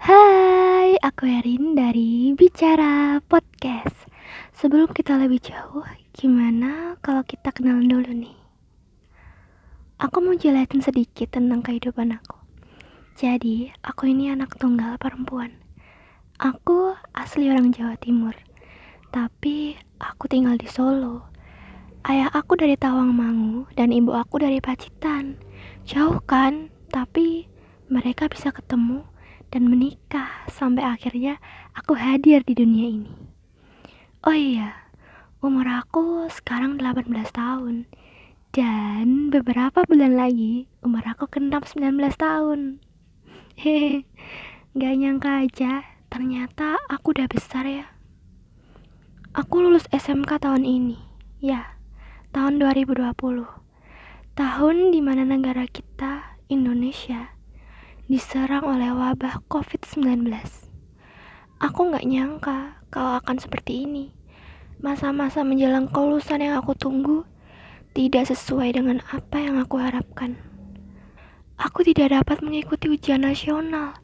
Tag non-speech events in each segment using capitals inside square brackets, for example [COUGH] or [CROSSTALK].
Hai, aku Erin dari Bicara Podcast. Sebelum kita lebih jauh, gimana kalau kita kenalan dulu nih? Aku mau jelasin sedikit tentang kehidupan aku. Jadi, aku ini anak tunggal perempuan. Aku asli orang Jawa Timur, tapi aku tinggal di Solo. Ayah aku dari Tawangmangu dan ibu aku dari Pacitan. Jauh kan, tapi mereka bisa ketemu dan menikah sampai akhirnya aku hadir di dunia ini. Oh iya, umur aku sekarang 18 tahun dan beberapa bulan lagi umur aku genap 19 tahun. Hehe, gak nyangka aja ternyata aku udah besar ya. Aku lulus SMK tahun ini, ya, tahun 2020. Tahun di mana negara kita, Indonesia, diserang oleh wabah COVID-19. Aku nggak nyangka kalau akan seperti ini. Masa-masa menjelang kelulusan yang aku tunggu tidak sesuai dengan apa yang aku harapkan. Aku tidak dapat mengikuti ujian nasional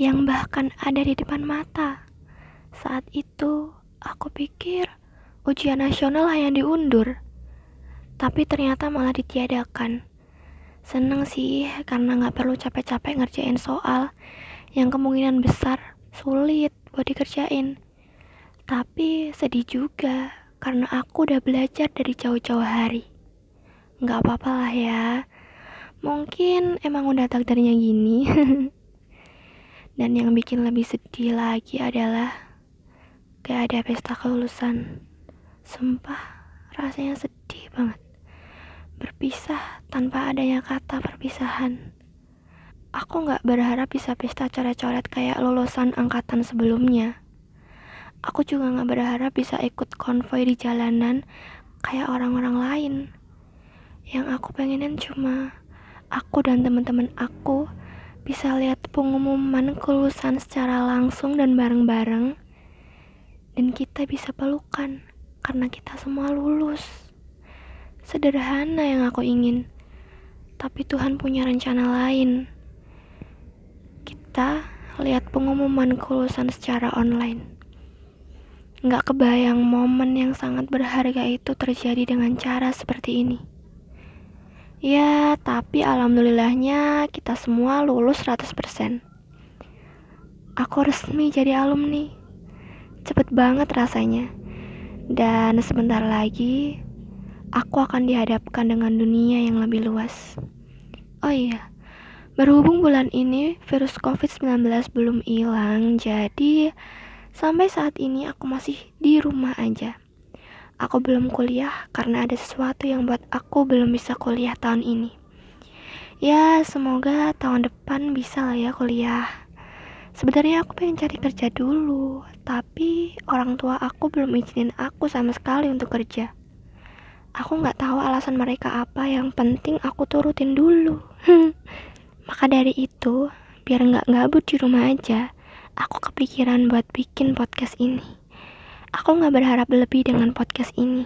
yang bahkan ada di depan mata. Saat itu, aku pikir ujian nasional hanya diundur, tapi ternyata malah ditiadakan Seneng sih karena gak perlu capek-capek ngerjain soal yang kemungkinan besar sulit buat dikerjain. Tapi sedih juga karena aku udah belajar dari jauh-jauh hari. Gak apa-apa lah ya. Mungkin emang udah takdirnya gini. [LAUGHS] Dan yang bikin lebih sedih lagi adalah gak ada pesta kelulusan. Sumpah, rasanya sedih banget berpisah tanpa adanya kata perpisahan. Aku gak berharap bisa pesta coret-coret kayak lulusan angkatan sebelumnya. Aku juga gak berharap bisa ikut konvoy di jalanan kayak orang-orang lain. Yang aku pengenin cuma aku dan teman-teman aku bisa lihat pengumuman kelulusan secara langsung dan bareng-bareng dan kita bisa pelukan karena kita semua lulus. Sederhana yang aku ingin, tapi Tuhan punya rencana lain. Kita lihat pengumuman kelulusan secara online. Nggak kebayang momen yang sangat berharga itu terjadi dengan cara seperti ini. Ya, tapi alhamdulillahnya kita semua lulus 100%. Aku resmi jadi alumni. Cepet banget rasanya. Dan sebentar lagi aku akan dihadapkan dengan dunia yang lebih luas. Oh iya, berhubung bulan ini virus COVID-19 belum hilang, jadi sampai saat ini aku masih di rumah aja. Aku belum kuliah karena ada sesuatu yang buat aku belum bisa kuliah tahun ini. Ya, semoga tahun depan bisa lah ya kuliah. Sebenarnya aku pengen cari kerja dulu, tapi orang tua aku belum izinin aku sama sekali untuk kerja. Aku nggak tahu alasan mereka apa, yang penting aku turutin dulu. Maka dari itu, biar nggak gabut di rumah aja, aku kepikiran buat bikin podcast ini. Aku nggak berharap lebih dengan podcast ini,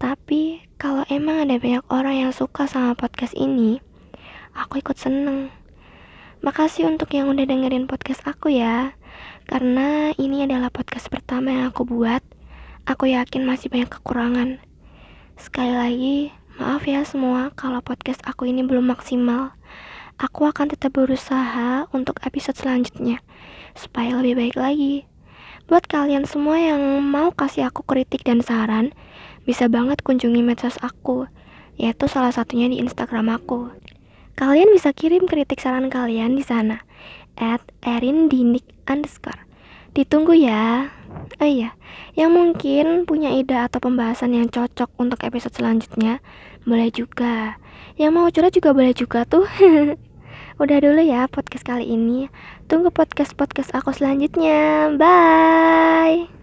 tapi kalau emang ada banyak orang yang suka sama podcast ini, aku ikut seneng. Makasih untuk yang udah dengerin podcast aku ya, karena ini adalah podcast pertama yang aku buat. Aku yakin masih banyak kekurangan, Sekali lagi, maaf ya semua kalau podcast aku ini belum maksimal. Aku akan tetap berusaha untuk episode selanjutnya, supaya lebih baik lagi. Buat kalian semua yang mau kasih aku kritik dan saran, bisa banget kunjungi medsos aku, yaitu salah satunya di Instagram aku. Kalian bisa kirim kritik saran kalian di sana, at erindinik underscore. Ditunggu ya. Oh iya, yang mungkin punya ide atau pembahasan yang cocok untuk episode selanjutnya, boleh juga. Yang mau curhat juga boleh juga tuh. [LAUGHS] Udah dulu ya podcast kali ini. Tunggu podcast-podcast aku selanjutnya. Bye.